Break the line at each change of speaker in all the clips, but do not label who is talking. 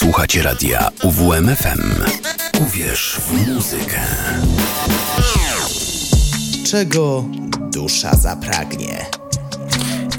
Słuchacie radia UWMFM. Uwierz w muzykę.
Czego dusza zapragnie?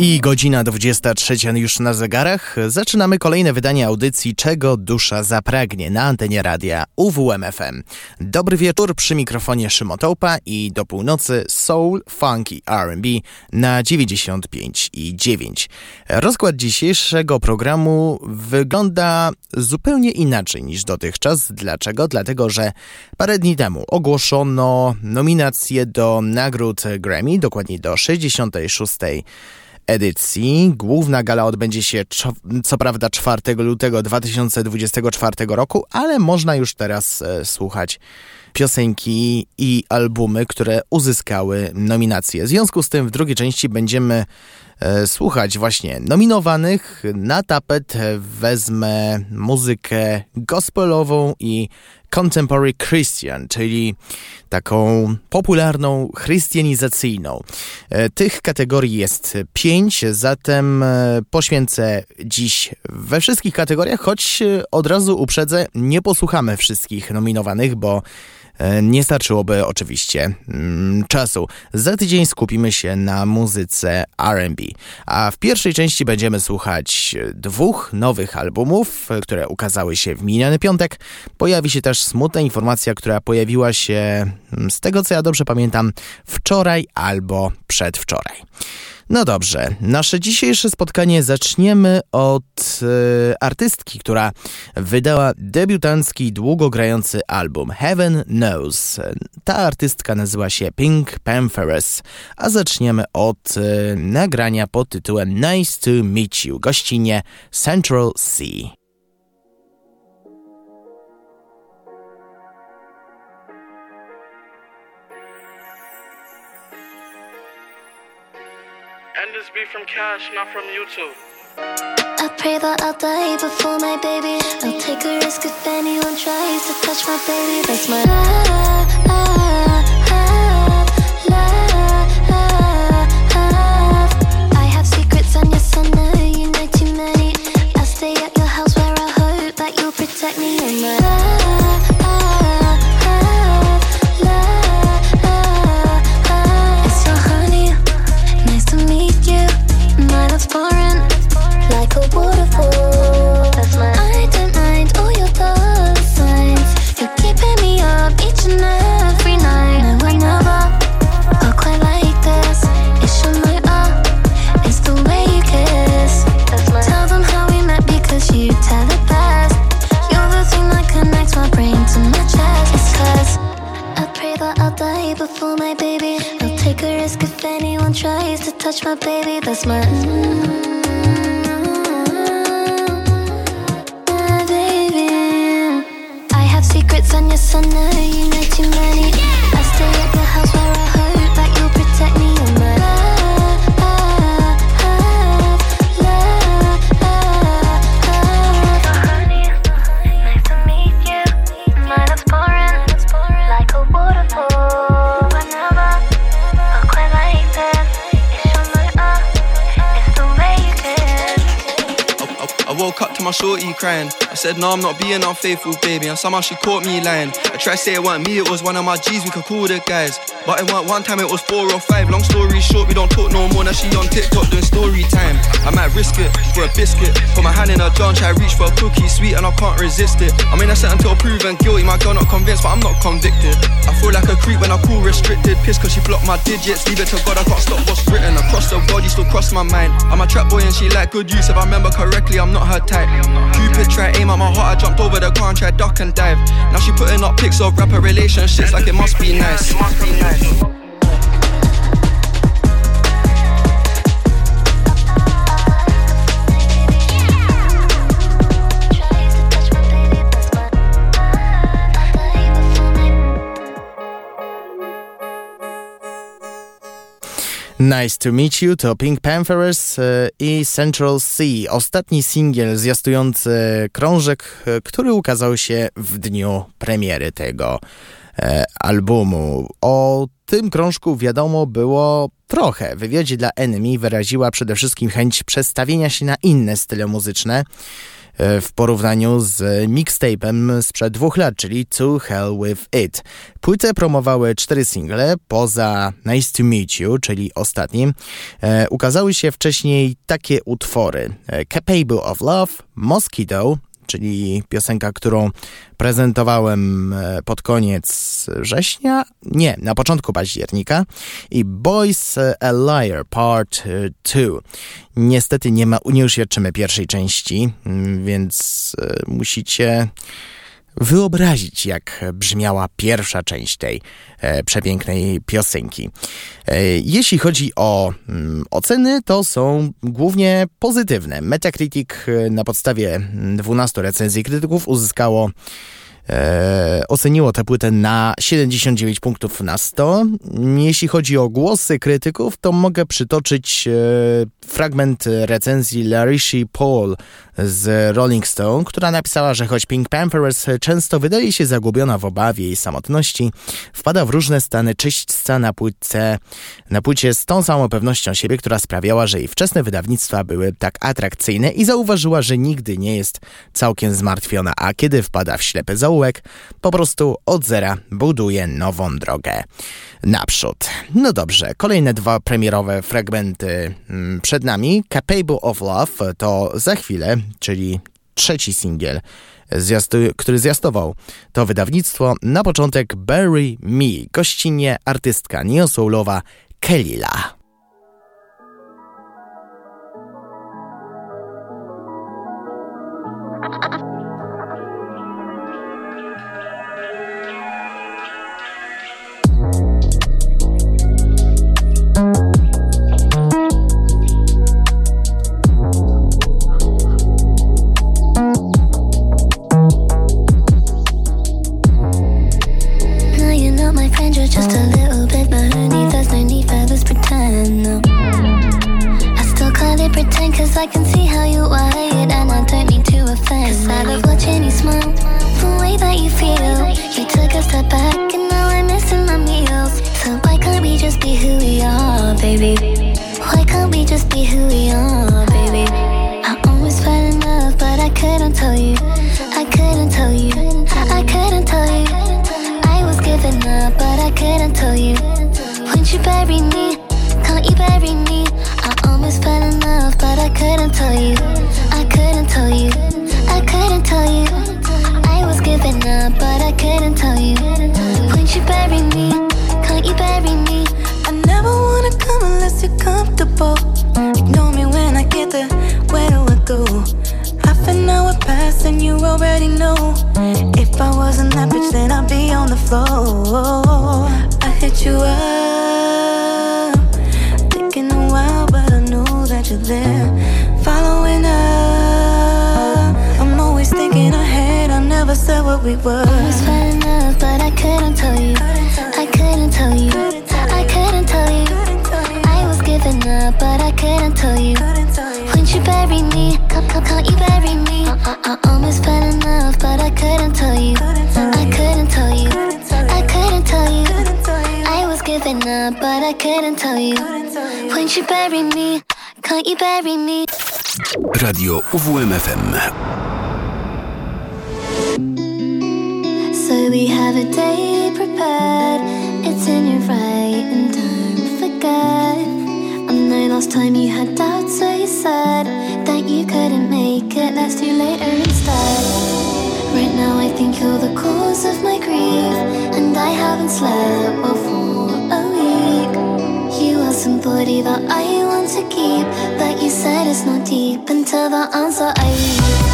I godzina 23 już na zegarach. Zaczynamy kolejne wydanie audycji Czego dusza zapragnie na antenie radia UWMFM. Dobry wieczór przy mikrofonie Szymotołpa i do północy Soul, Funky R&B na 95 i 9. Rozkład dzisiejszego programu wygląda zupełnie inaczej niż dotychczas. Dlaczego? Dlatego, że parę dni temu ogłoszono nominacje do nagród Grammy, dokładnie do 66 edycji. Główna gala odbędzie się co prawda 4 lutego 2024 roku, ale można już teraz e, słuchać piosenki i albumy, które uzyskały nominacje. W związku z tym w drugiej części będziemy e, słuchać właśnie nominowanych. Na tapet wezmę muzykę gospelową i Contemporary Christian, czyli taką popularną chrystianizacyjną. E, tych kategorii jest pięć, zatem e, poświęcę dziś we wszystkich kategoriach, choć e, od razu uprzedzę, nie posłuchamy wszystkich nominowanych, bo nie starczyłoby oczywiście mm, czasu. Za tydzień skupimy się na muzyce RB. A w pierwszej części będziemy słuchać dwóch nowych albumów, które ukazały się w miniony piątek. Pojawi się też smutna informacja, która pojawiła się, mm, z tego co ja dobrze pamiętam, wczoraj albo przedwczoraj. No dobrze, nasze dzisiejsze spotkanie zaczniemy od e, artystki, która wydała debiutancki, długogrający album Heaven Knows. Ta artystka nazywa się Pink Pantheress, a zaczniemy od e, nagrania pod tytułem Nice to Meet You, gościnie Central Sea.
Be from cash, not from YouTube.
I pray that I'll die before my baby. I'll take a risk if anyone tries to touch my baby. That's my love.
Said, no, I'm not being unfaithful, baby. And somehow she caught me lying. I tried to say it wasn't me, it was one of my G's, we could call the guys. But it weren't one time, it was four or five. Long story short, we don't talk no more. Now she on TikTok doing story time. I might risk it for a biscuit. Put my hand in her jar try reach for a cookie, sweet, and I can't resist it. I mean, I said until proven guilty, my girl not convinced, but I'm not convicted. Feel like a creep when I call restricted. Piss cause she blocked my digits. Leave it to God, I can't stop what's written. Across the world, you still cross my mind. I'm a trap boy and she like good use. If I remember correctly, I'm not her type. Cupid try aim at my heart, I jumped over the car and tried duck and dive. Now she putting up pics of rapper relationships like it must be nice. It must be nice.
Nice to Meet You to Pink Panthers e, i Central Sea, ostatni singiel zwiastujący krążek, e, który ukazał się w dniu premiery tego e, albumu. O tym krążku wiadomo było trochę. W wywiadzie dla Enemy wyraziła przede wszystkim chęć przestawienia się na inne style muzyczne.
W porównaniu z mixtape'em sprzed dwóch lat, czyli To Hell With It. Płytę promowały cztery single, poza Nice To Meet You, czyli ostatnim. Ukazały się wcześniej takie utwory Capable of Love, Mosquito, czyli piosenka, którą prezentowałem e, pod koniec września, nie, na początku października i Boys a Liar Part 2. Niestety nie, ma, nie uświadczymy pierwszej części, mm, więc e, musicie wyobrazić, jak brzmiała pierwsza część tej e, przepięknej piosenki. E, jeśli chodzi o mm, oceny, to są głównie pozytywne. Metacritic e, na podstawie 12 recenzji krytyków uzyskało e, oceniło tę płytę na 79 punktów na 100. Jeśli chodzi o głosy krytyków, to mogę przytoczyć e, fragment recenzji Larishi Paul z Rolling Stone, która napisała, że choć Pink Panthers często wydaje się zagubiona w obawie i samotności, wpada w różne stany czyśćca na płytce, na płycie z tą samą pewnością siebie, która sprawiała, że jej wczesne wydawnictwa były tak atrakcyjne i zauważyła, że nigdy nie jest całkiem zmartwiona, a kiedy wpada w ślepy zaułek, po prostu od zera buduje nową drogę naprzód. No dobrze, kolejne dwa premierowe fragmenty mm, przed nami. Capable of Love to za chwilę, czyli trzeci singiel, który zjastował to wydawnictwo. Na początek Bury Me, gościnnie artystka neosoulowa Kelila. Cause I can see how you wired And I don't need to offend Cause I love watching you smile The way that you feel You took a step back And now I'm missing my meals So why can't we just be who we are, baby? Why can't we just be who we are, baby? I almost fell in love But I couldn't tell you I couldn't tell you I couldn't tell you I was giving up But I couldn't tell you Won't you bury me? Can't you bury me? was bad enough, but I couldn't tell you. I couldn't tell you. I couldn't tell you. I was giving up, but I couldn't tell you. Won't you bury me? Can't you bury me?
I never wanna come unless
you're comfortable. Ignore me
when I get there. Where do I go? Half an hour passed
and you already know. If I wasn't that bitch, then I'd be on the floor. I hit you up you there, following up. I'm always thinking ahead, I never said what we were. I was fed enough, but I couldn't tell you. I couldn't tell you. I couldn't tell you. I was giving up, but I couldn't tell you. When you bury me, come, come, come, you bury me. I, I, I almost fed enough, but I couldn't tell you. I couldn't tell you. I couldn't tell you. I was giving up, but I couldn't tell you.
When
you bury me. Can't you bury me?
Radio UWMFM.
So we have a day prepared. It's in your right and don't forget. I know last time you had doubts, so you said that you couldn't make it. Let's do later instead. Right now, I think you're the cause of my grief, and I haven't slept well somebody that I want to keep. But you said it's not deep until the answer I need.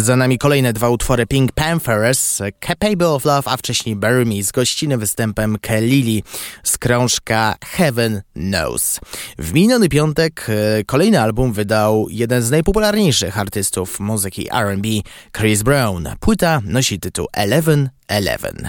Za nami kolejne dwa utwory Pink Panthers, Capable of Love, a wcześniej Bury Me z gościnnym występem Kelili z krążka Heaven Knows. W miniony piątek e, kolejny album wydał jeden z najpopularniejszych artystów muzyki R&B, Chris Brown. Płyta nosi tytuł Eleven Eleven.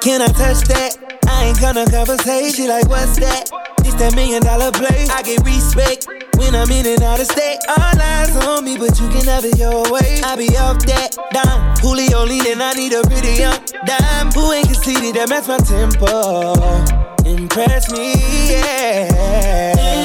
Can I touch that? I ain't gonna conversate. She like, what's that? It's that million dollar play. I get respect when I'm in and out of state. All eyes on me, but you can have it your way. I be off that dime. Julio leaning, I need a pretty young dime. Who ain't conceited that match my tempo? Impress me, yeah.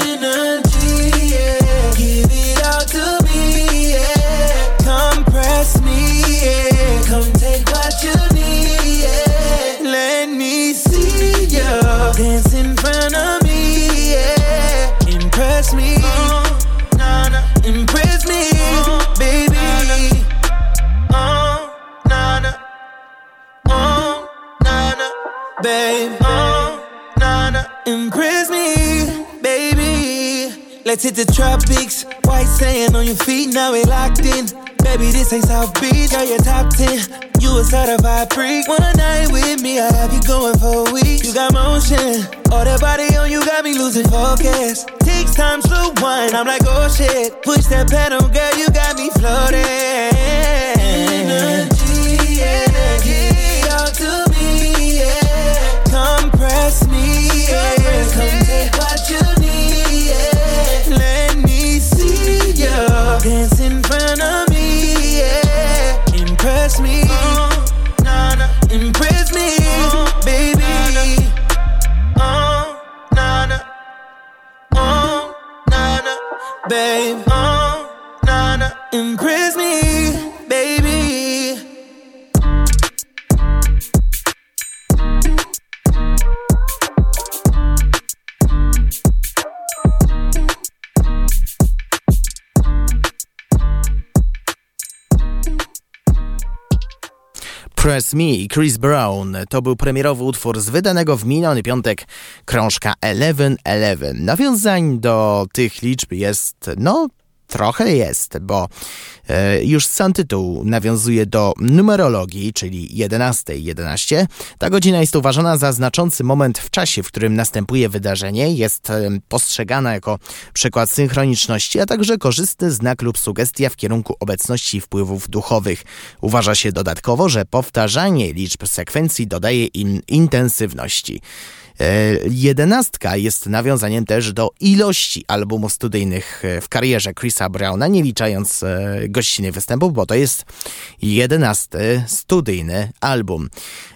Babe, oh, nah. Impress me, baby. Let's hit the tropics. White sand on your feet, now we locked in. Baby, this ain't South Beach, girl, you're top 10. You a certified freak. One night with me, I have you going for a week. You got motion, all that body on you got me losing focus. Takes time to wind, I'm like, oh shit. Push that pedal, girl, you got me floating. Energy, yeah, Trust me. yeah. me. Me
i Chris Brown to był premierowy utwór z wydanego w miniony piątek krążka Eleven Eleven. Nawiązań do tych liczb jest, no, trochę jest, bo e, już sam tytuł nawiązuje do numerologii, czyli 11.11. 11. Ta godzina jest uważana za znaczący moment w czasie, w którym następuje wydarzenie. Jest e, postrzegana jako przykład synchroniczności, a także korzystny znak lub sugestia w kierunku obecności wpływów duchowych. Uważa się dodatkowo, że powtarzanie liczb sekwencji dodaje im intensywności. Jedenastka jest nawiązaniem też do ilości albumów studyjnych w karierze Chrisa Browna, nie liczając gościnnych występów, bo to jest jedenasty studyjny album.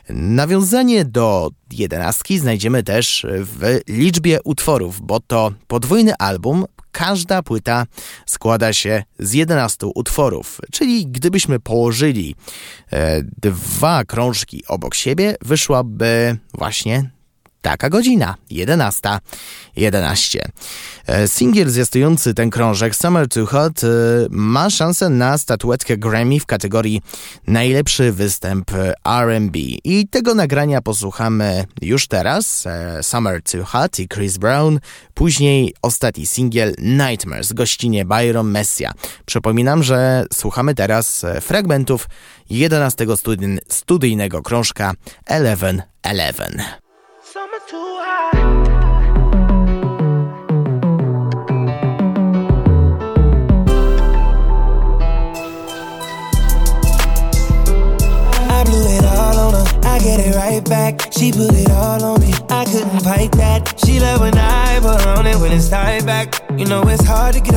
Nawiązanie do jedenastki znajdziemy też w liczbie utworów, bo to podwójny album. Każda płyta składa się z 11 utworów, czyli gdybyśmy położyli e, dwa krążki obok siebie, wyszłaby właśnie Taka godzina, 11.11. 11. E, singiel ten krążek Summer to Hot e, ma szansę na statuetkę Grammy w kategorii Najlepszy występ e, RB. I tego nagrania posłuchamy już teraz. Summer to Hot i Chris Brown. Później ostatni singiel Nightmares, gościnie Byron Messia. Przypominam, że słuchamy teraz fragmentów 11 studyjnego krążka
11.11. 11. Know it's hard to get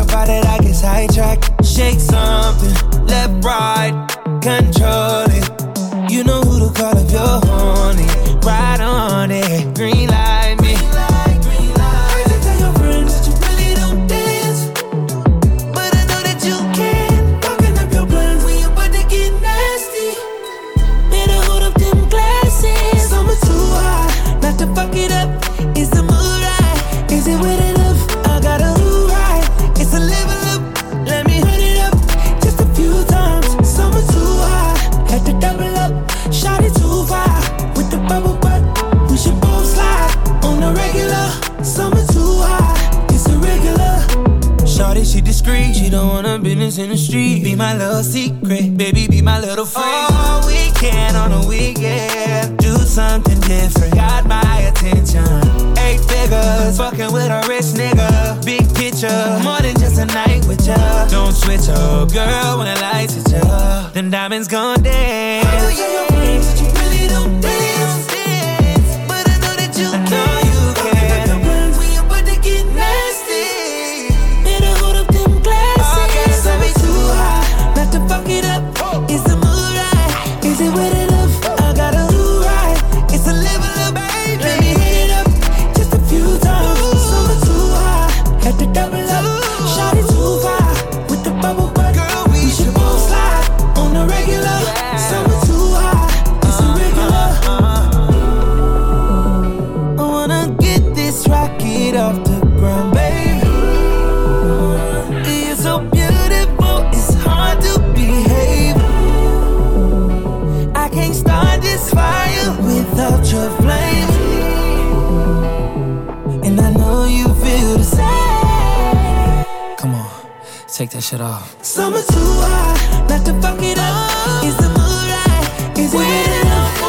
take that shit off. Summer too hot, not to fuck it up. Is the mood right? Is it enough?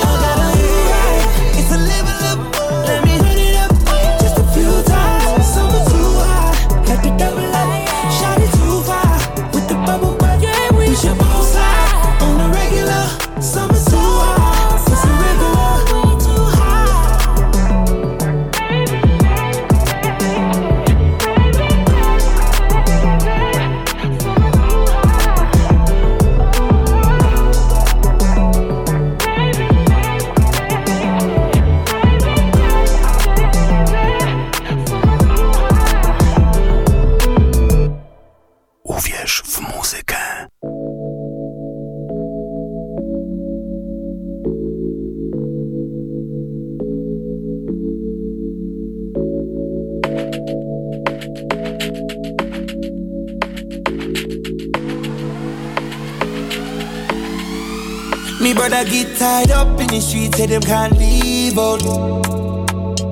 Say them can't leave out.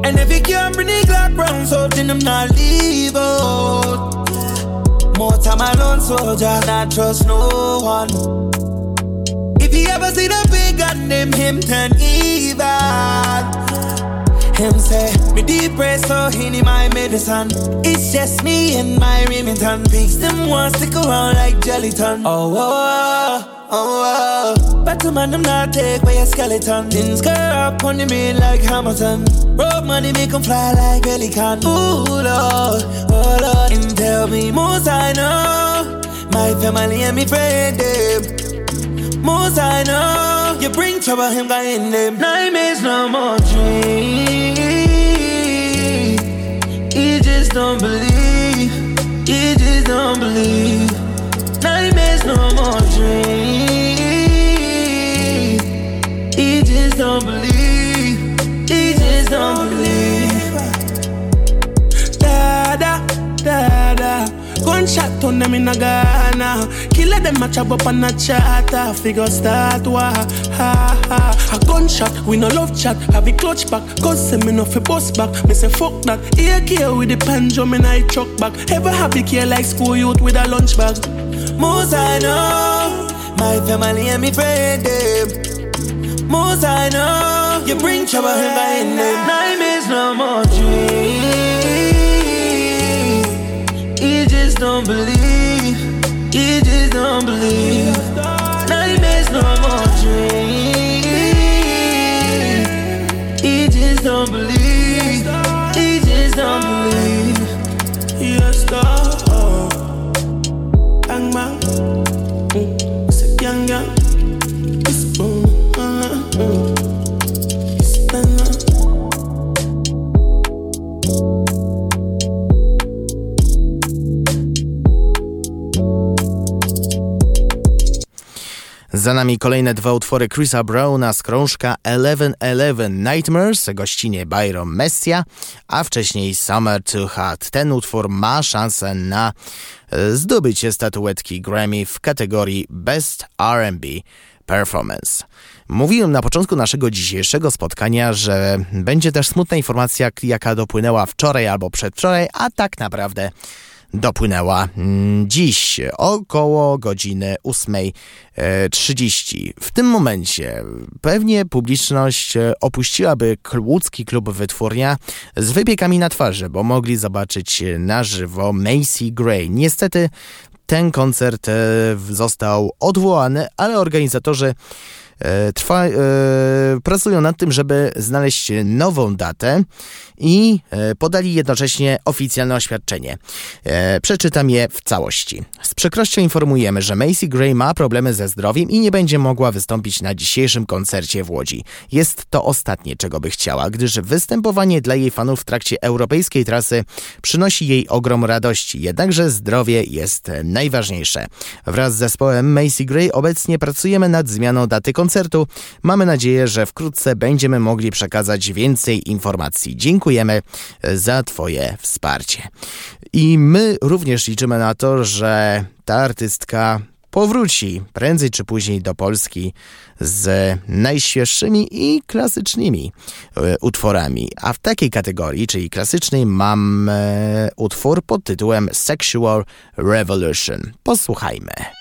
And if you can't bring the Glock round, so then them not leave out. More time alone, soldier, not trust no one. If you ever see the big gun, them him turn evil. Him say, me deep breath so he need my medicine. It's just me and my Remington. Pigs them want stick around like Jellyton. Oh, oh, oh, oh, oh. But man, them not take by a skeleton. Skirt up on the main like Hamilton. Road money make them fly like Pelican. Ooh, Lord, oh, Lord. And tell me, most I know. My family and me friend, them. Most I know. You bring trouble, him guy in them. Nightmares, no more dreams. He just don't believe. He just don't believe. Nightmares, no more dreams. Don't believe. He just don't believe. Da da da da. Gunshot on them in a Ghana. Killer them a chop up on a charter. Figure start wa ha ha. A gunshot, we no love chat. Have a clutch back. Cause say me no fi bust back. Me say fuck that. Care with the panjo, me I chuck back. Ever happy care like school youth with a lunch bag. Most I know, my family and me friend them. Most I know, you bring trouble in my end. Nine is no more dream. You just don't believe. You just don't believe. Nine is no more dream.
Za nami kolejne dwa utwory Chrisa Browna z krążka 1111 Nightmares, gościnie Byron Messia, a wcześniej Summer Too Hot. Ten utwór ma szansę na e, zdobycie statuetki Grammy w kategorii Best R&B Performance. Mówiłem na początku naszego dzisiejszego spotkania, że będzie też smutna informacja, jaka dopłynęła wczoraj albo przedwczoraj, a tak naprawdę dopłynęła mm, dziś około godziny 8.30. W tym momencie pewnie publiczność opuściłaby łódzki klub wytwórnia z wypiekami na twarzy, bo mogli zobaczyć na żywo Macy Gray. Niestety ten koncert e, został odwołany, ale organizatorzy e, trwa, e, pracują nad tym, żeby znaleźć nową datę i e, podali jednocześnie oficjalne oświadczenie. E, przeczytam je w całości. Z przykrością informujemy, że Macy Gray ma problemy ze zdrowiem i nie będzie mogła wystąpić na dzisiejszym koncercie w Łodzi. Jest to ostatnie, czego by chciała, gdyż występowanie dla jej fanów w trakcie europejskiej trasy przynosi jej ogrom radości, jednakże zdrowie jest najważniejsze. Wraz z zespołem Macy Gray obecnie pracujemy nad zmianą daty koncertu. Mamy nadzieję, że wkrótce będziemy mogli przekazać więcej informacji. Dziękujemy za Twoje wsparcie. I my również liczymy na to, że ta artystka powróci prędzej czy później do Polski z najświeższymi i klasycznymi e, utworami. A w takiej kategorii, czyli klasycznej, mam e, utwór pod tytułem Sexual Revolution. Posłuchajmy.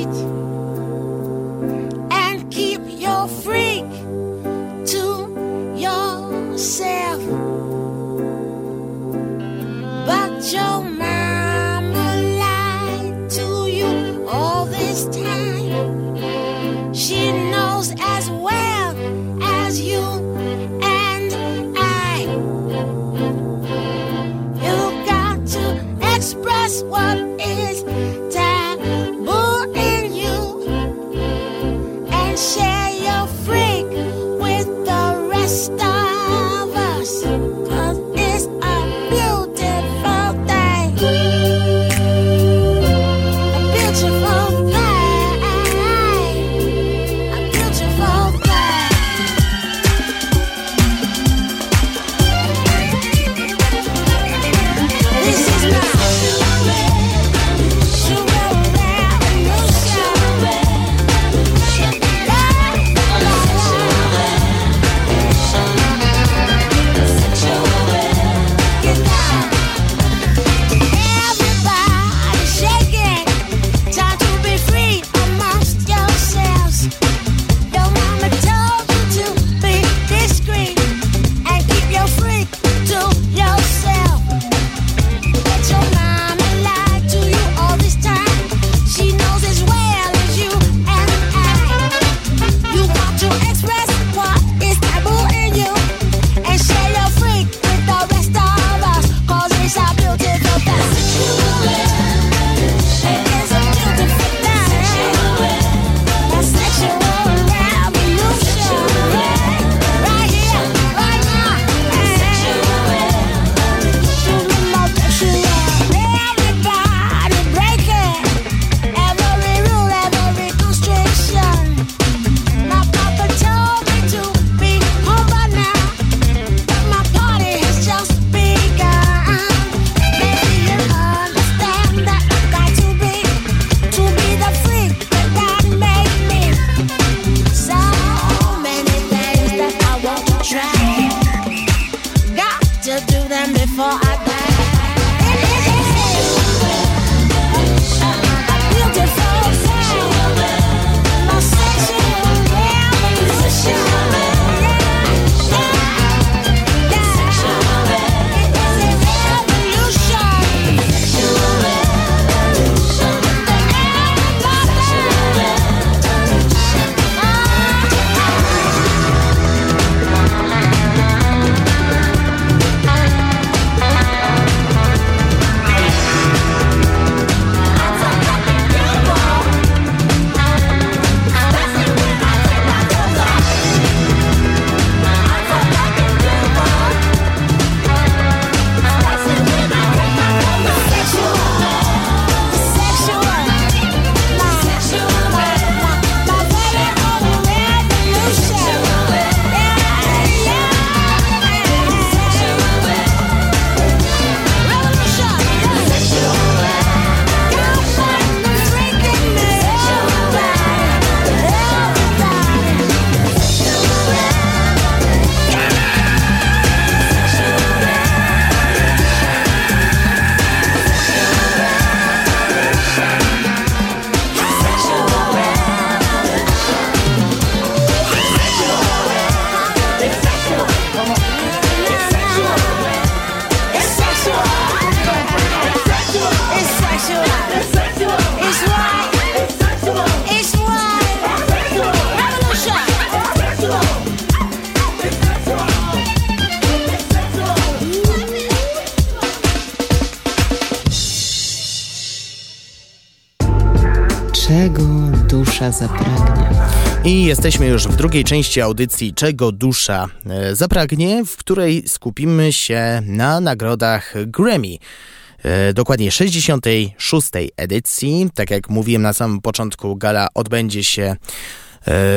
freak to yourself.
But
your mama lied to you all this time. She knows as well as you.
Jesteśmy już w drugiej części audycji Czego dusza e, zapragnie, w której skupimy się na nagrodach Grammy. E, dokładnie 66. edycji. Tak jak mówiłem na samym początku, gala odbędzie się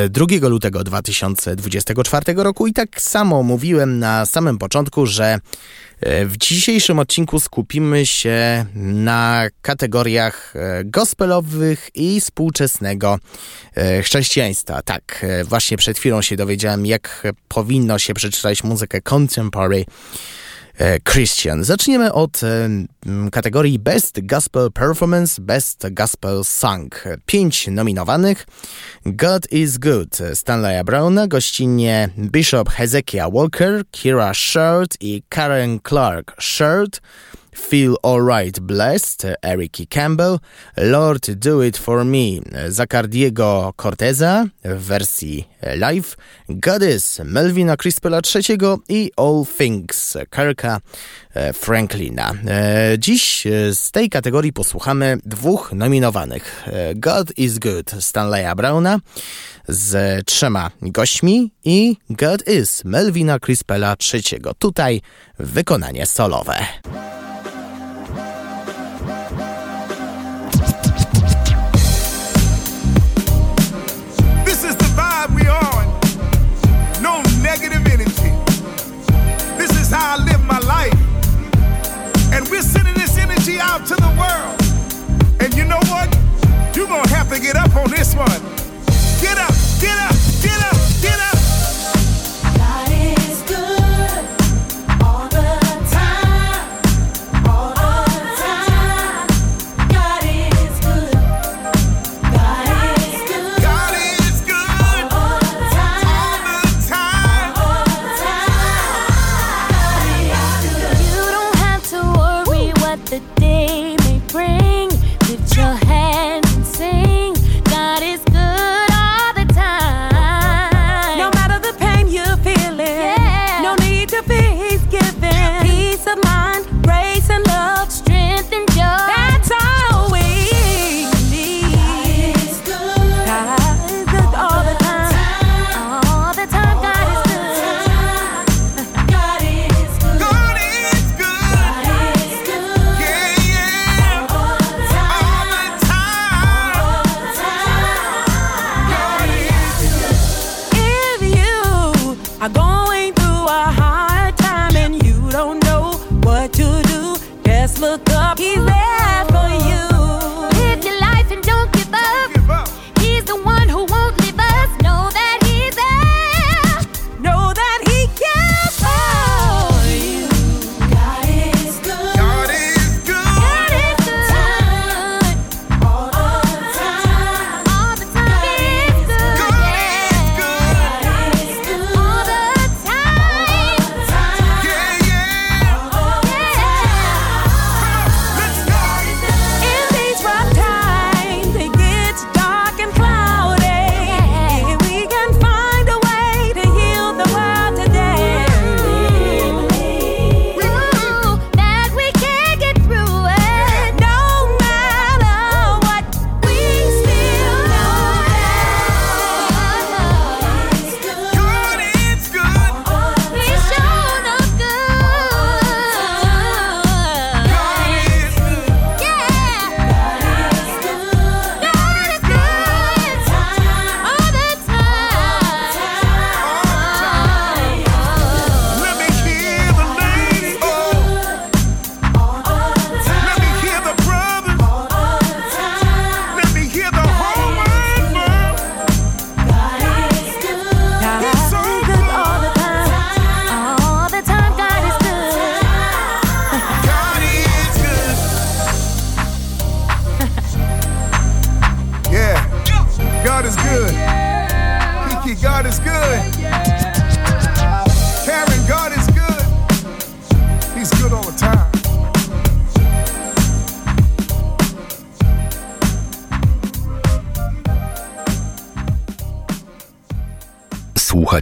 2 e, lutego 2024 roku i tak samo mówiłem na samym początku, że e, w dzisiejszym odcinku skupimy się na kategoriach gospelowych i współczesnego chrześcijaństwa. Tak, właśnie przed chwilą się dowiedziałem, jak powinno się przeczytać muzykę contemporary E, Christian. Zaczniemy od e, kategorii Best Gospel Performance, Best Gospel Song. Pięć nominowanych. God is Good Stanleya Browna, gościnnie Bishop Hezekiah Walker, Kira Shirt i Karen Clark Shirt. Feel Alright Blessed, Eric Campbell, Lord Do It For Me, Zacardiego Corteza w wersji live, Goddess Melvina Crispela III i All Things Kirka e, Franklina. E, dziś e, z tej kategorii posłuchamy dwóch nominowanych. God is Good Stanleya Browna z trzema gośćmi i God is Melvina Crispela III. Tutaj wykonanie solowe.
Out to the world. And you know what? You're gonna have to get up on this one. Get up, get up, get up.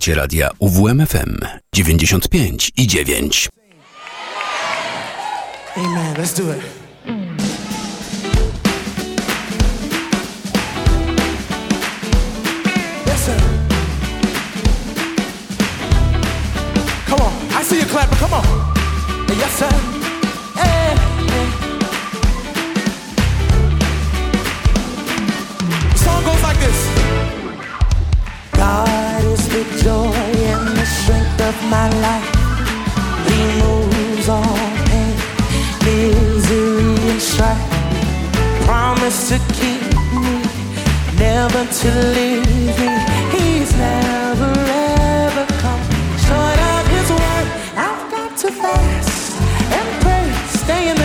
słuchacie radia UWMFM 95 i 9.
Amen. Let's do it. Come on. I see you clapping. Come on. Yes, sir.
My life. Removes all pain, misery, and strife. Promise to keep me, never to leave me. He's never ever come short of his word. I've got to fast and pray, stay in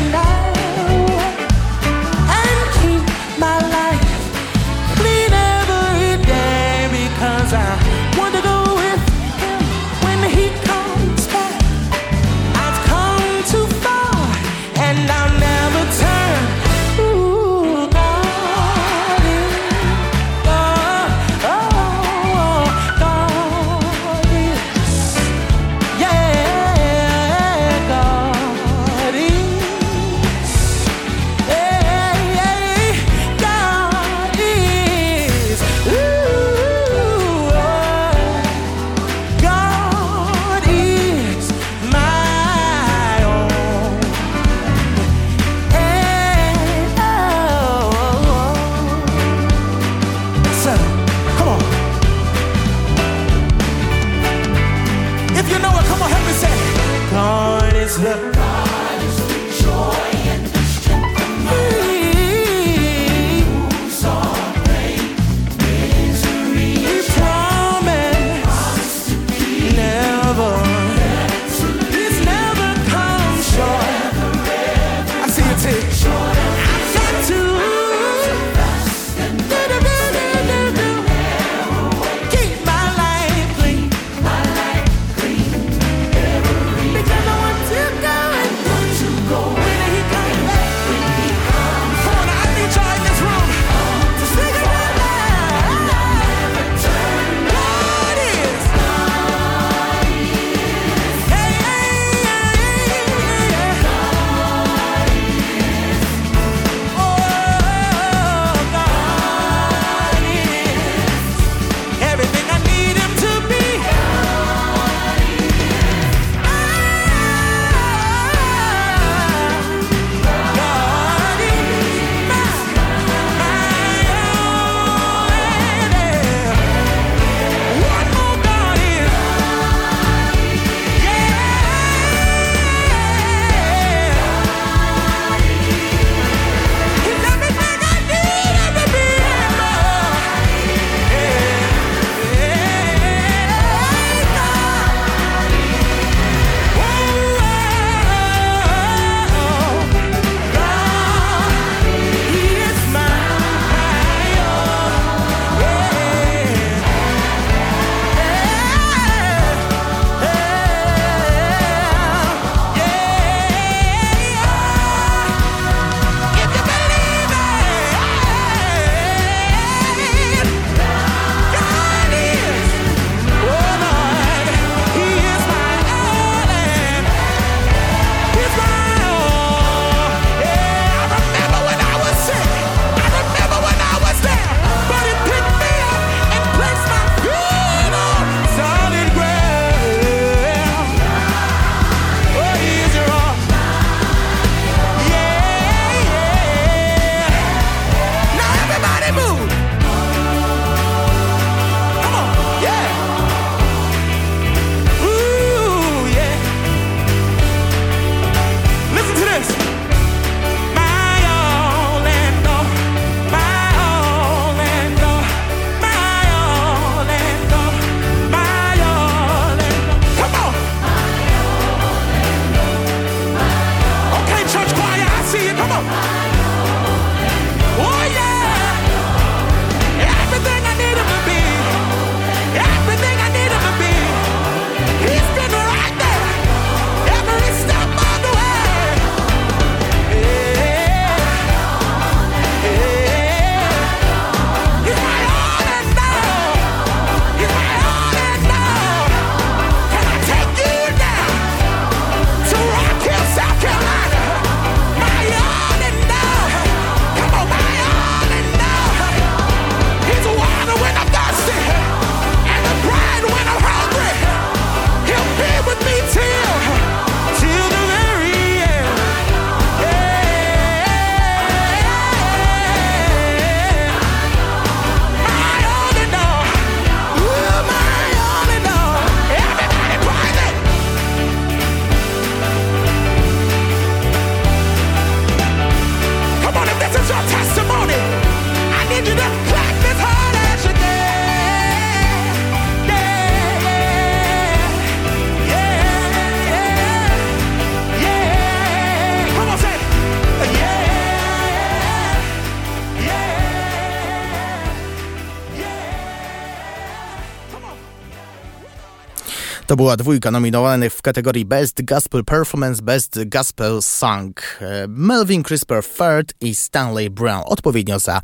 To
była dwójka nominowanych w kategorii Best Gospel Performance, Best Gospel Song. E, Melvin Crisper Third i Stanley Brown, odpowiednio za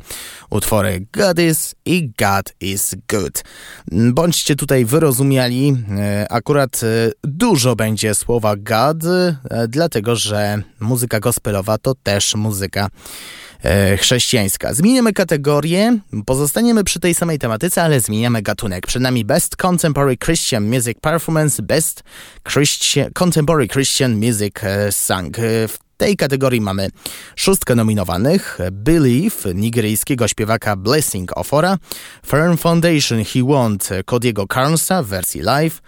utwory God is i God is Good. Bądźcie tutaj wyrozumiali, e, akurat e, dużo będzie słowa God, dlatego że muzyka gospelowa to też muzyka chrześcijańska. Zmieniamy kategorię, pozostaniemy przy tej samej tematyce, ale zmieniamy gatunek. Przed nami Best Contemporary Christian Music Performance, Best Christian, Contemporary Christian Music e, Song. E, w tej kategorii mamy szóstkę nominowanych. Believe nigeryjskiego śpiewaka Blessing Ofora, Firm Foundation He Want Cody'ego Carnsa w wersji live,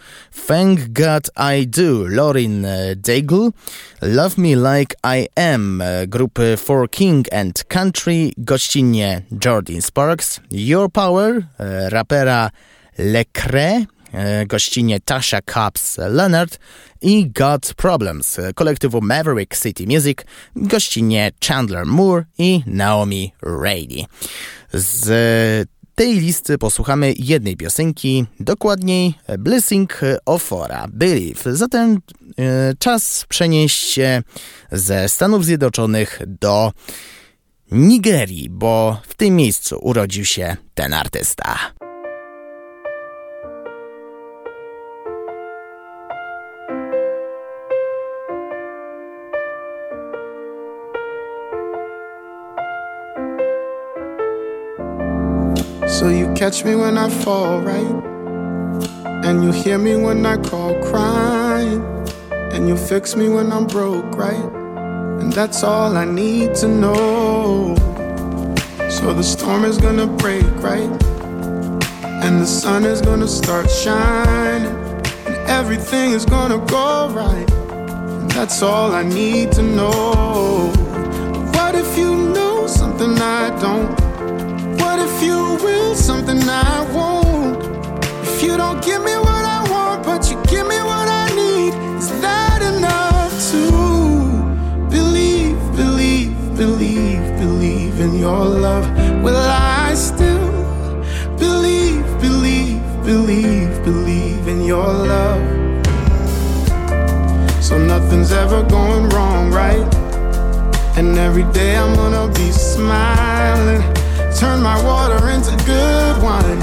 Thank God I Do Lauren Daigle, Love Me Like I Am grupy For King and Country, gościnnie Jordan Sparks, Your Power rapera Lecre, gościnnie Tasha Cobbs Leonard, i God Problems kolektywu Maverick City Music, gościnnie Chandler Moore i Naomi Rady. Z tej listy posłuchamy jednej piosenki, dokładniej Blessing Ofora, Believe. Zatem e, czas przenieść się ze Stanów Zjednoczonych do Nigerii, bo w tym miejscu urodził się ten artysta.
So you catch me when I fall, right? And you hear me when I call crying. And you fix me when I'm broke, right? And that's all I need to know. So the storm is gonna break, right? And the sun is gonna start shining. And everything is gonna go right. And that's all I need to know. What if you know something I don't? You will something I won't. If you don't give me what I want, but you give me what I need, is that enough to believe, believe, believe, believe in your love? Will I still believe, believe, believe, believe in your love? So nothing's ever going wrong, right? And every day I'm gonna be smiling Turn my water into good wine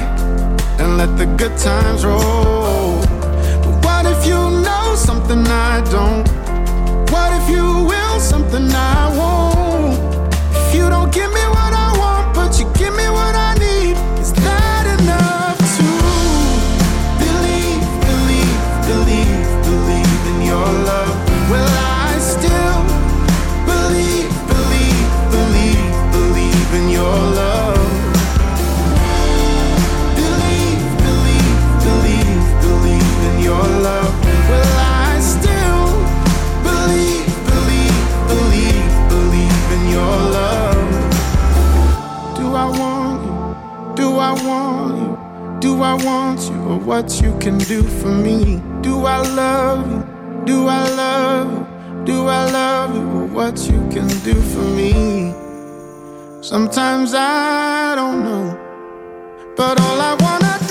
and let the good times roll. But what if you know something I don't? What if you will something I won't? If you don't give me what Do I want you or what you can do for me? Do I love you? Do I love you? Do I love you or what you can do for me? Sometimes I don't know, but all I wanna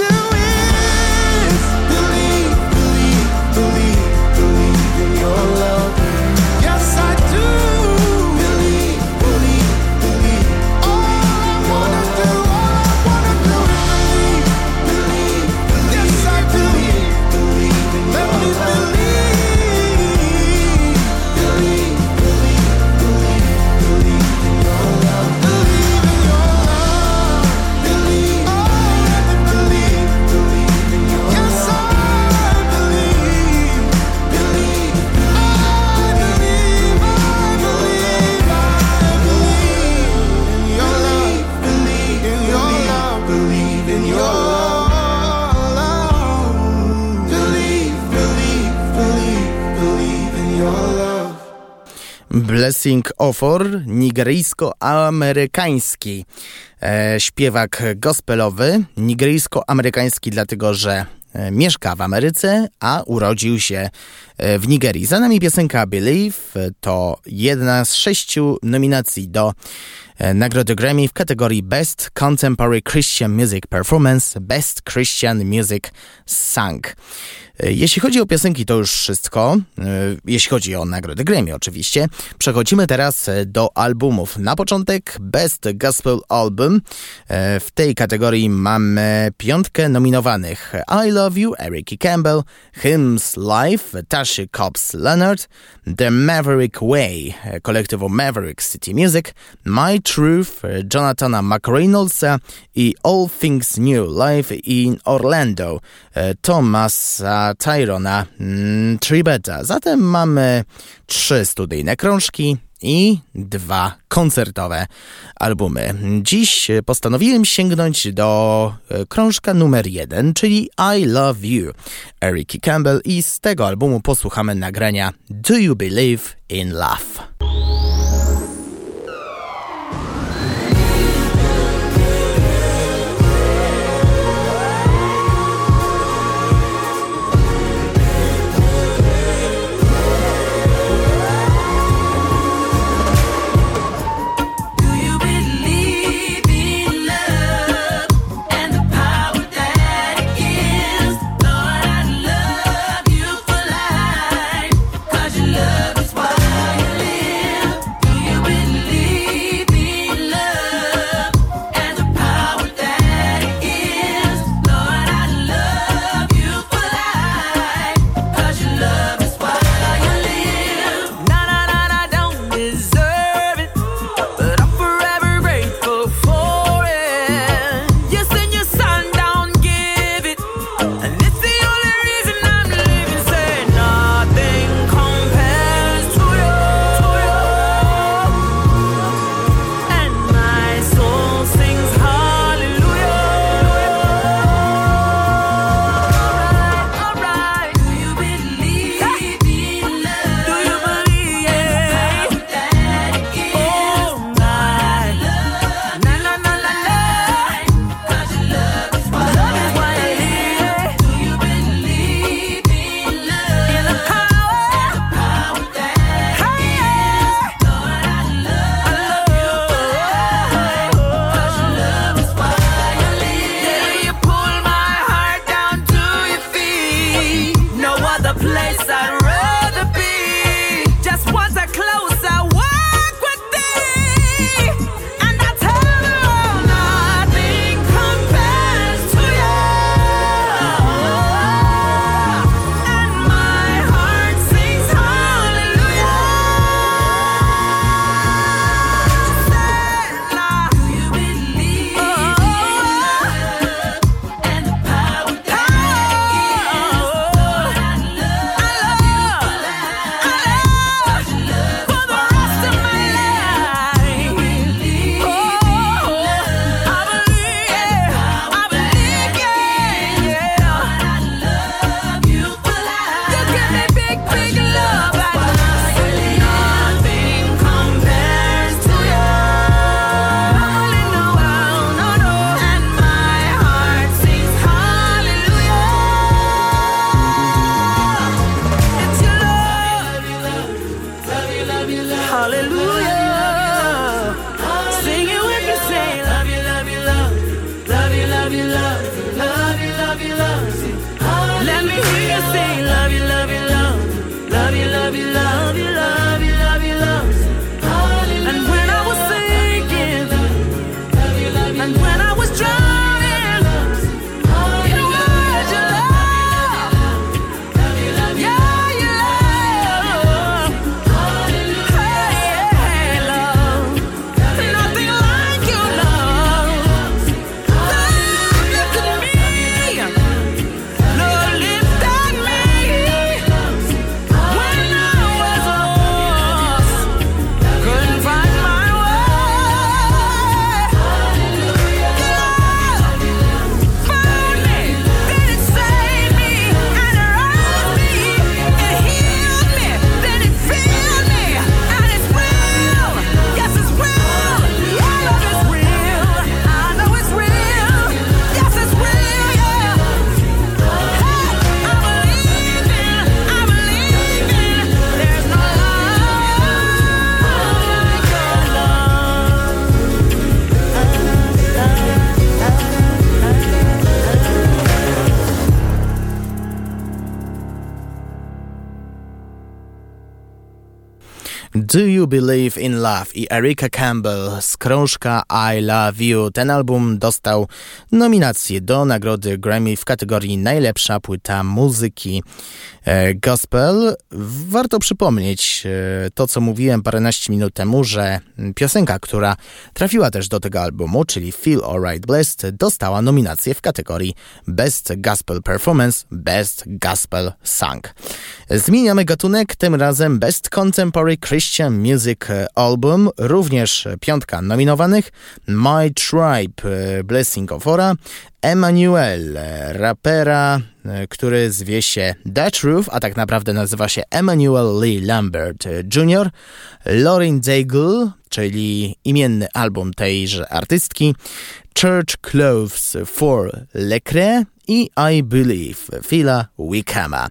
Blessing Offer, nigeryjsko-amerykański e, śpiewak gospelowy. Nigeryjsko-amerykański dlatego, że e, mieszka w Ameryce, a urodził się e, w Nigerii. Za nami piosenka Believe to jedna z sześciu nominacji do nagrody Grammy w kategorii Best Contemporary Christian Music Performance, Best Christian Music Song. E, jeśli chodzi o piosenki, to już wszystko. E, jeśli chodzi o nagrody Grammy, oczywiście. Przechodzimy teraz e, do albumów. Na początek Best Gospel Album. W tej kategorii mamy piątkę nominowanych: I Love You, Eric Campbell, Hymns Live, Tashi Cobbs Leonard, The Maverick Way, kolektywu Maverick City Music, My Truth, Jonathana McReynolds i All Things New Live in Orlando, Thomasa Tyrona mm, Tribeta. Zatem mamy trzy studyjne krążki i dwa koncertowe albumy. Dziś postanowiłem sięgnąć do e, krążka numer jeden, czyli I Love You Eric Campbell i z tego albumu posłuchamy nagrania Do You Believe in Love? Do You Believe in Love i Erika Campbell z krążka I Love You. Ten album dostał nominację do nagrody Grammy w kategorii Najlepsza płyta muzyki e, gospel. Warto przypomnieć e, to, co mówiłem paręnaście minut temu, że piosenka, która trafiła też do tego albumu, czyli Feel Alright Blessed, dostała nominację w kategorii Best Gospel Performance, Best Gospel Song. Zmieniamy gatunek, tym razem Best Contemporary Christian Music Album, również piątka nominowanych, My Tribe, Blessing of Ora, Emmanuel, rapera, który zwie się The Truth, a tak naprawdę nazywa się Emmanuel Lee Lambert Jr., Lauren Daigle, czyli imienny album tejże artystki, Church Clothes for Lecre i I Believe Phila Wickama.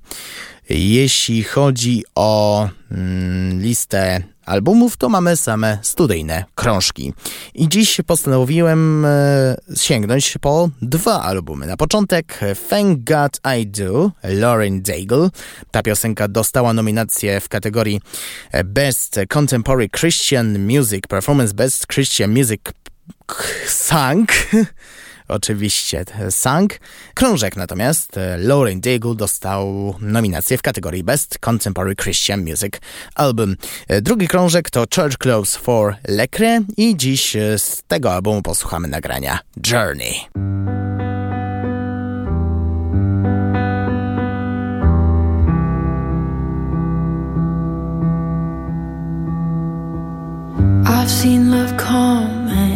Jeśli chodzi o mm, listę albumów, to mamy same studyjne krążki. I dziś postanowiłem e, sięgnąć po dwa albumy. Na początek Thank God I Do, Lauren Daigle. Ta piosenka dostała nominację w kategorii Best Contemporary Christian Music Performance, Best Christian Music Song. oczywiście sang. Krążek natomiast e, Lauren Daigle dostał nominację w kategorii Best Contemporary Christian Music Album. E, drugi krążek to Church Clothes for Lecre i dziś e, z tego albumu posłuchamy nagrania Journey.
I've seen love come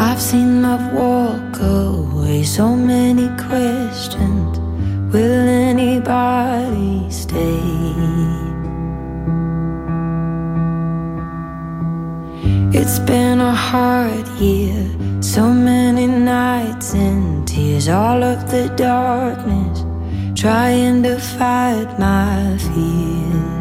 I've seen love walk away. So many questions. Will anybody stay? It's been a hard year. So many nights and tears. All of the darkness. Trying to fight my fears.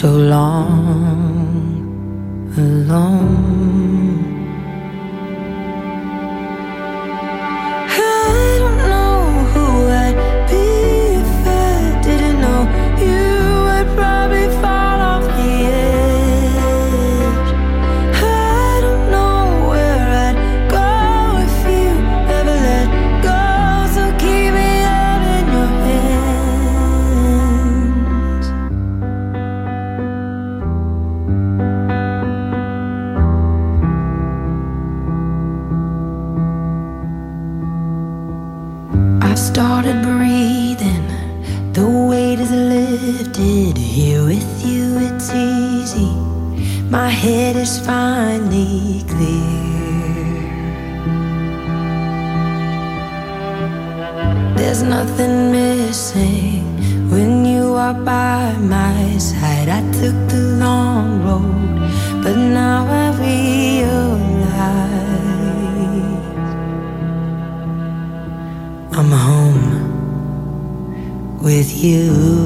So long alone. Head is finally clear. There's nothing missing when you are by my side. I took the long road, but now I realize I'm home with you.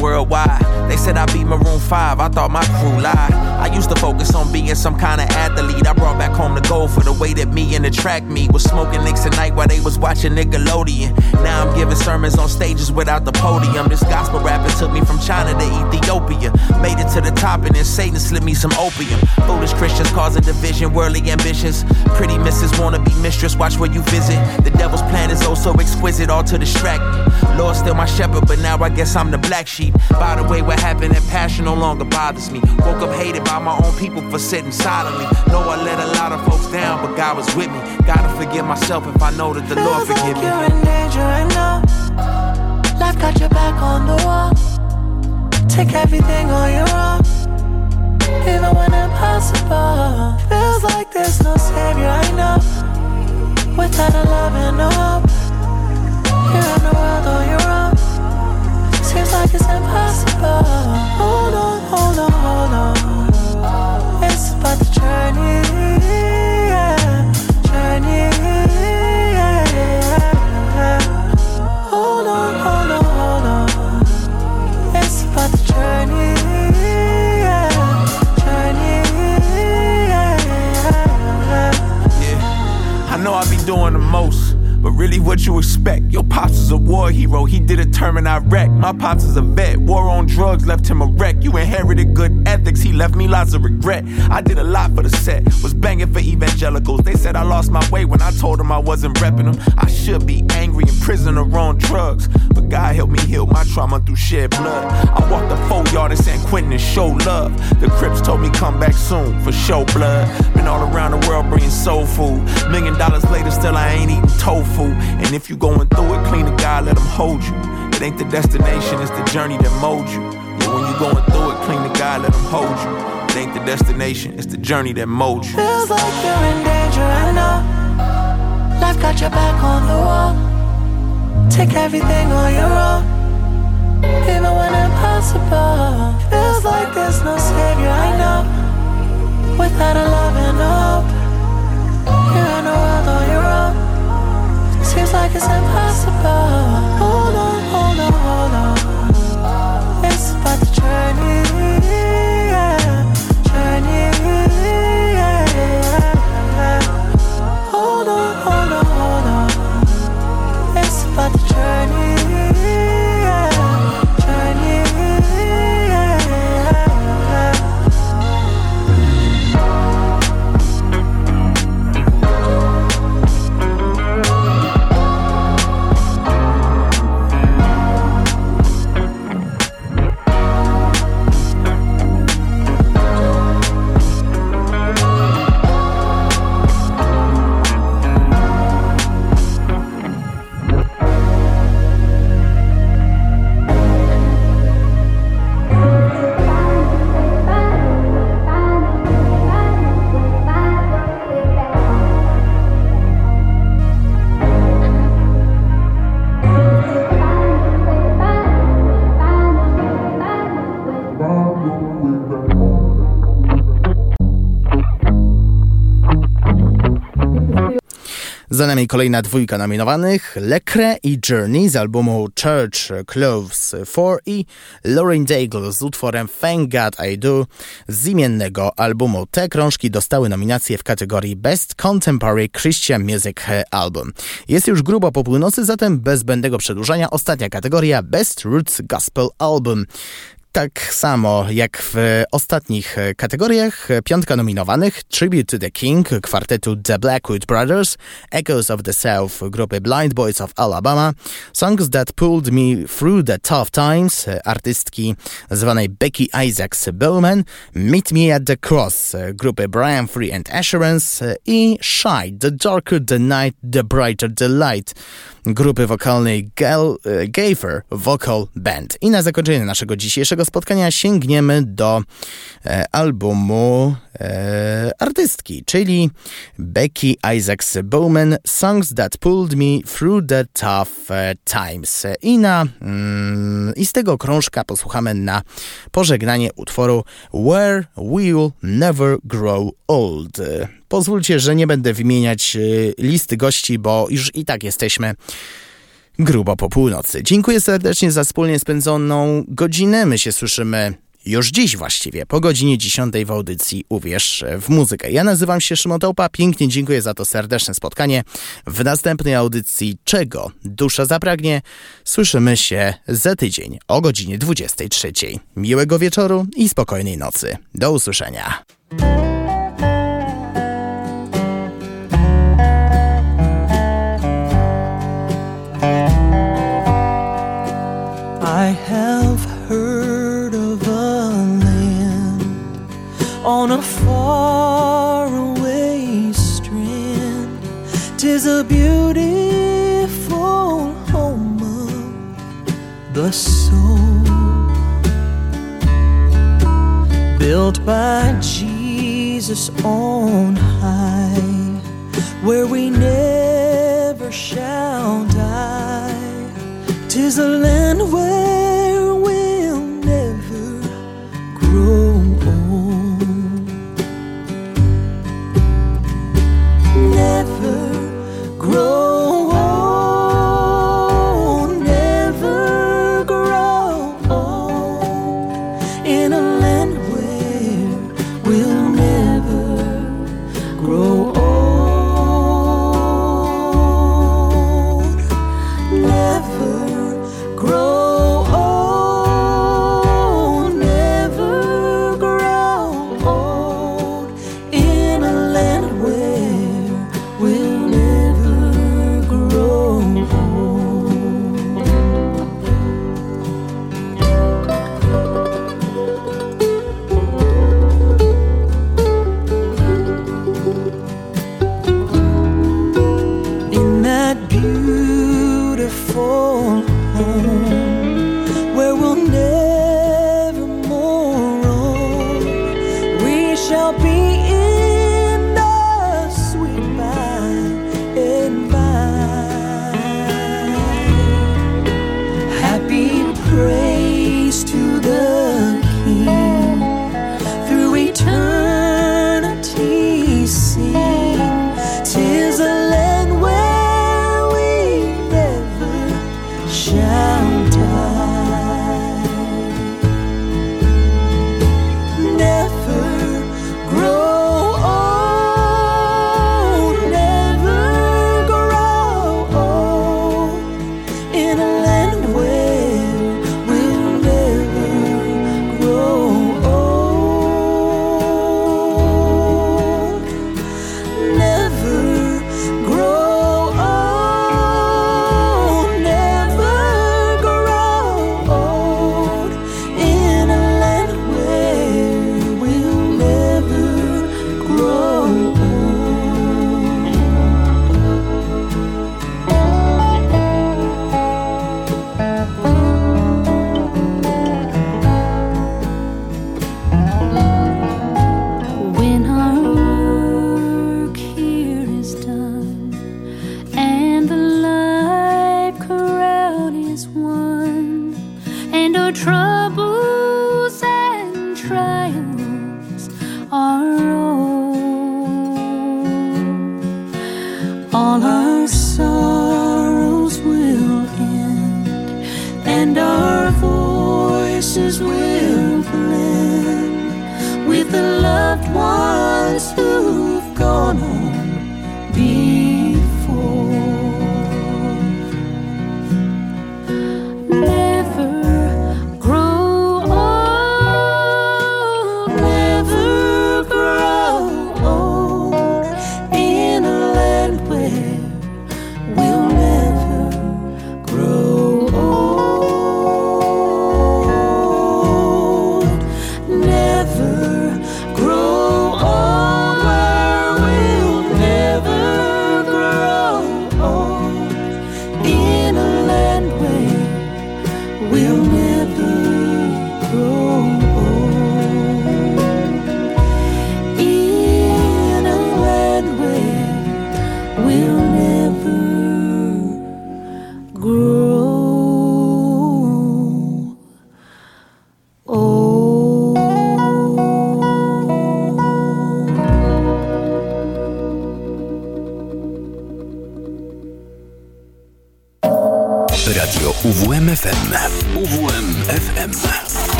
Worldwide. Said I beat Maroon 5, I thought my crew lied. I used to focus on being some kind of athlete. I brought back home the gold for the way that me and the track meet. Was smoking nicks at night while they was watching Nickelodeon. Now I'm giving sermons on stages without the podium. This gospel rapper took me from China to Ethiopia. Made it to the top and then Satan slipped me some opium. Foolish Christians causing division, worldly ambitions. Pretty misses wanna be mistress, watch where you visit. The devil's plan is oh so exquisite, all to distract me. Lord still my shepherd, but now I guess I'm the black sheep. By the way, what happened in passion no longer bothers me. Woke up hated by my own people for sitting silently. Know I let a lot of folks down, but God was with me. Gotta forgive myself if I know that the Lord
Feels
forgive
like
me.
you're in danger right now. Life got your back on the wall. Take everything on your own. Even when impossible. Feels like there's no savior, I know. Without a love and no hope. You're in the world on your own. Seems like it's impossible. Hold on, hold on, hold on. It's about the journey. Journey. Hold on, hold on, hold on. It's about the journey. yeah.
I know I be doing the most, really what you expect? Your pops is a war hero, he did a term in Iraq. My pops is a vet, war on drugs left him a wreck. You inherited good ethics, he left me lots of regret. I did a lot for the set, was banging for evangelicals. They said I lost my way when I told them I wasn't repping them. I should be angry in prison or on drugs, but God helped me heal my trauma through shed blood. I walked the four yard in San Quentin and show love. The Crips told me come back soon for show blood. Been all around the world bringing soul food. Million dollars later, still I ain't eating tofu. And if you going through it, clean the God, let him hold you. It ain't the destination, it's the journey that molds you. Yeah, when you going through it, clean the God, let him hold you. It ain't the destination, it's the journey that molds you.
Feels like you're in danger, I know. Life got your back on the wall. Take everything on your own. Even when impossible. Feels like there's no savior, I know. Without a love and hope. You're in a world on your own. Seems like it's impossible. Hold on, hold on, hold on. It's about the journey. Journey. Hold on, hold on, hold on. It's about the journey.
Za nami kolejna dwójka nominowanych. Lecre i Journey z albumu Church Clothes 4 i Lauren Daigle z utworem Thank God I Do z imiennego albumu. Te krążki dostały nominacje w kategorii Best Contemporary Christian Music Album. Jest już grubo po północy, zatem bez zbędnego przedłużania ostatnia kategoria Best Roots Gospel Album. Tak samo jak w ostatnich kategoriach, piątka nominowanych Tribute to the King kwartetu The Blackwood Brothers, Echoes of the South grupy Blind Boys of Alabama, Songs That Pulled Me Through the Tough Times artystki zwanej Becky Isaacs Bowman, Meet Me at the Cross grupy Brian Free and Assurance i Shy, The Darker the Night, The Brighter the Light grupy wokalnej Gal, Gaffer Vocal Band. I na zakończenie naszego dzisiejszego spotkania sięgniemy do e, albumu e, artystki, czyli Becky Isaacs Bowman Songs That Pulled Me Through the Tough e, Times. I, na, mm, I z tego krążka posłuchamy na pożegnanie utworu Where We'll Never Grow Old. Pozwólcie, że nie będę wymieniać y, listy gości, bo już i tak jesteśmy grubo po północy. Dziękuję serdecznie za wspólnie spędzoną godzinę. My się słyszymy już dziś właściwie, po godzinie 10 w audycji Uwierz w muzykę. Ja nazywam się Szymon Tołpa, pięknie dziękuję za to serdeczne spotkanie. W następnej audycji Czego dusza zapragnie słyszymy się za tydzień o godzinie 23. Miłego wieczoru i spokojnej nocy. Do usłyszenia.
On a faraway strand. Tis a beautiful home of the soul, built by Jesus on high, where we never shall die. Tis a land where